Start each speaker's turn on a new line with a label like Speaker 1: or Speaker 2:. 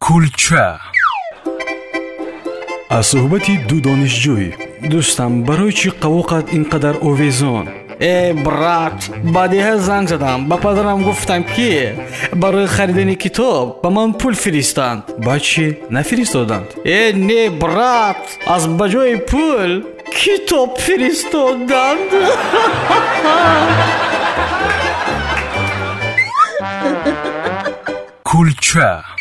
Speaker 1: کلچه.
Speaker 2: از صحبت دو دانشجوی. دوستم برای چی قوقت اینقدر اویزون؟ ای برات بعدی ها زنگ زدم. با پدرم گفتم که برای خریدن کتاب با من پول فریستند بچه نه دادند ای نه برات از بچوی پول کتاب فریست
Speaker 1: culture